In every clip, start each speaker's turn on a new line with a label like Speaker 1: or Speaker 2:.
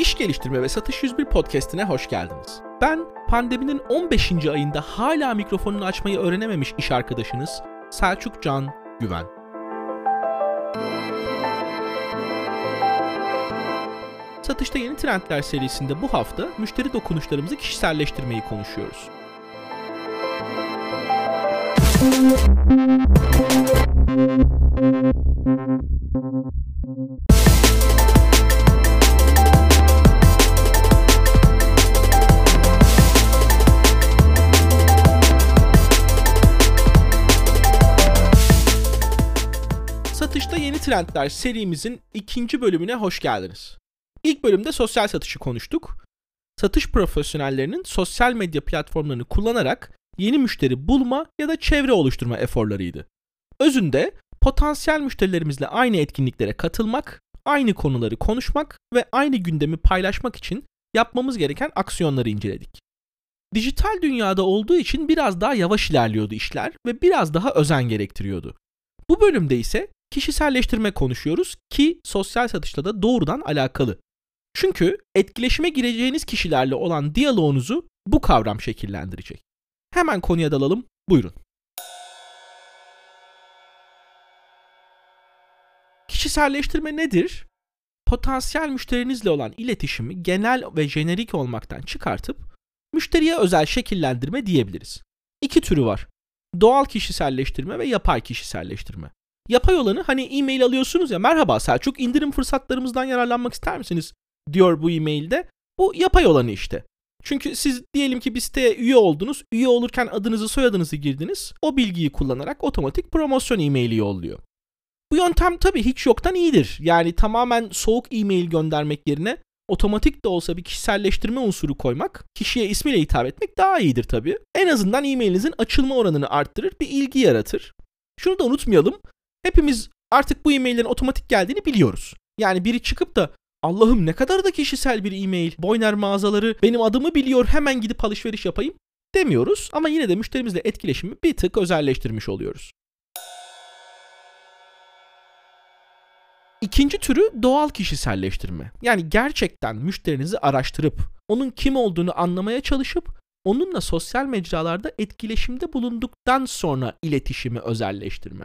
Speaker 1: İş Geliştirme ve Satış 101 podcastine hoş geldiniz. Ben pandeminin 15. ayında hala mikrofonunu açmayı öğrenememiş iş arkadaşınız Selçuk Can Güven. Satışta Yeni Trendler serisinde bu hafta müşteri dokunuşlarımızı kişiselleştirmeyi konuşuyoruz. Satışta Trendler serimizin ikinci bölümüne hoş geldiniz. İlk bölümde sosyal satışı konuştuk. Satış profesyonellerinin sosyal medya platformlarını kullanarak yeni müşteri bulma ya da çevre oluşturma eforlarıydı. Özünde potansiyel müşterilerimizle aynı etkinliklere katılmak, aynı konuları konuşmak ve aynı gündemi paylaşmak için yapmamız gereken aksiyonları inceledik. Dijital dünyada olduğu için biraz daha yavaş ilerliyordu işler ve biraz daha özen gerektiriyordu. Bu bölümde ise kişiselleştirme konuşuyoruz ki sosyal satışta da doğrudan alakalı. Çünkü etkileşime gireceğiniz kişilerle olan diyaloğunuzu bu kavram şekillendirecek. Hemen konuya dalalım. Buyurun. Kişiselleştirme nedir? Potansiyel müşterinizle olan iletişimi genel ve jenerik olmaktan çıkartıp müşteriye özel şekillendirme diyebiliriz. İki türü var. Doğal kişiselleştirme ve yapay kişiselleştirme. Yapay olanı hani e-mail alıyorsunuz ya merhaba Selçuk indirim fırsatlarımızdan yararlanmak ister misiniz diyor bu e-mailde. Bu yapay olanı işte. Çünkü siz diyelim ki bir siteye üye oldunuz. Üye olurken adınızı soyadınızı girdiniz. O bilgiyi kullanarak otomatik promosyon e-maili yolluyor. Bu yöntem tabii hiç yoktan iyidir. Yani tamamen soğuk e-mail göndermek yerine otomatik de olsa bir kişiselleştirme unsuru koymak, kişiye ismiyle hitap etmek daha iyidir tabii. En azından e-mailinizin açılma oranını arttırır, bir ilgi yaratır. Şunu da unutmayalım. Hepimiz artık bu e-maillerin otomatik geldiğini biliyoruz. Yani biri çıkıp da Allah'ım ne kadar da kişisel bir e-mail. Boyner mağazaları benim adımı biliyor hemen gidip alışveriş yapayım demiyoruz ama yine de müşterimizle etkileşimi bir tık özelleştirmiş oluyoruz. İkinci türü doğal kişiselleştirme. Yani gerçekten müşterinizi araştırıp onun kim olduğunu anlamaya çalışıp onunla sosyal mecralarda etkileşimde bulunduktan sonra iletişimi özelleştirme.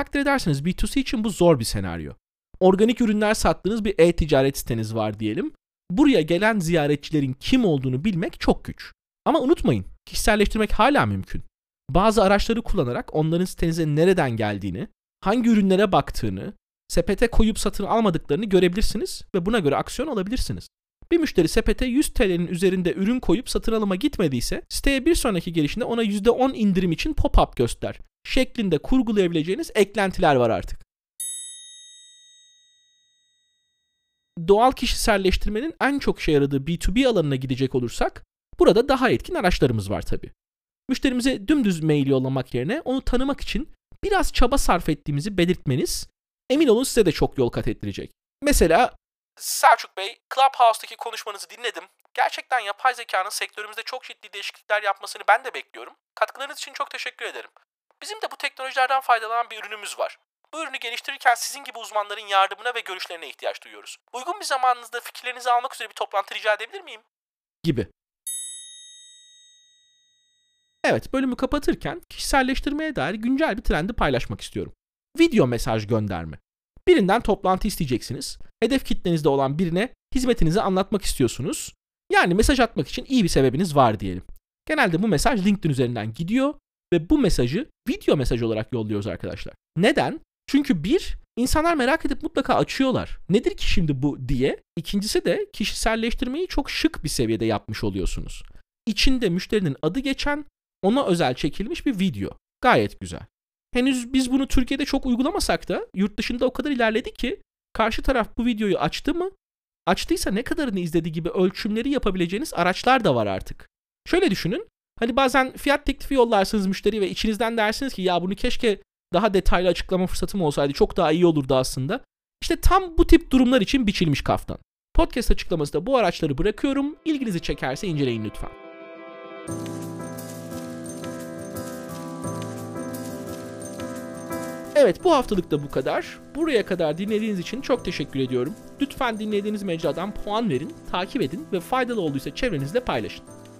Speaker 1: Takdir ederseniz B2C için bu zor bir senaryo. Organik ürünler sattığınız bir e-ticaret siteniz var diyelim. Buraya gelen ziyaretçilerin kim olduğunu bilmek çok güç. Ama unutmayın, kişiselleştirmek hala mümkün. Bazı araçları kullanarak onların sitenize nereden geldiğini, hangi ürünlere baktığını, sepete koyup satın almadıklarını görebilirsiniz ve buna göre aksiyon alabilirsiniz. Bir müşteri sepete 100 TL'nin üzerinde ürün koyup satın alıma gitmediyse siteye bir sonraki gelişinde ona %10 indirim için pop-up göster şeklinde kurgulayabileceğiniz eklentiler var artık. Doğal kişiselleştirmenin en çok işe yaradığı B2B alanına gidecek olursak burada daha etkin araçlarımız var tabi. Müşterimize dümdüz mail yollamak yerine onu tanımak için biraz çaba sarf ettiğimizi belirtmeniz emin olun size de çok yol kat ettirecek. Mesela Selçuk Bey, Clubhouse'daki konuşmanızı dinledim. Gerçekten yapay zekanın sektörümüzde çok ciddi değişiklikler yapmasını ben de bekliyorum. Katkılarınız için çok teşekkür ederim. Bizim de bu teknolojilerden faydalanan bir ürünümüz var. Bu ürünü geliştirirken sizin gibi uzmanların yardımına ve görüşlerine ihtiyaç duyuyoruz. Uygun bir zamanınızda fikirlerinizi almak üzere bir toplantı rica edebilir miyim? Gibi. Evet, bölümü kapatırken kişiselleştirmeye dair güncel bir trendi paylaşmak istiyorum. Video mesaj gönderme. Birinden toplantı isteyeceksiniz. Hedef kitlenizde olan birine hizmetinizi anlatmak istiyorsunuz. Yani mesaj atmak için iyi bir sebebiniz var diyelim. Genelde bu mesaj LinkedIn üzerinden gidiyor ve bu mesajı video mesaj olarak yolluyoruz arkadaşlar. Neden? Çünkü bir, insanlar merak edip mutlaka açıyorlar. Nedir ki şimdi bu diye. İkincisi de kişiselleştirmeyi çok şık bir seviyede yapmış oluyorsunuz. İçinde müşterinin adı geçen, ona özel çekilmiş bir video. Gayet güzel. Henüz biz bunu Türkiye'de çok uygulamasak da yurt dışında o kadar ilerledik ki karşı taraf bu videoyu açtı mı? Açtıysa ne kadarını izledi gibi ölçümleri yapabileceğiniz araçlar da var artık. Şöyle düşünün. Hani bazen fiyat teklifi yollarsınız müşteri ve içinizden dersiniz ki ya bunu keşke daha detaylı açıklama fırsatım olsaydı çok daha iyi olurdu aslında. İşte tam bu tip durumlar için biçilmiş kaftan. Podcast açıklamasında bu araçları bırakıyorum. İlginizi çekerse inceleyin lütfen. Evet bu haftalık da bu kadar. Buraya kadar dinlediğiniz için çok teşekkür ediyorum. Lütfen dinlediğiniz mecradan puan verin, takip edin ve faydalı olduysa çevrenizle paylaşın.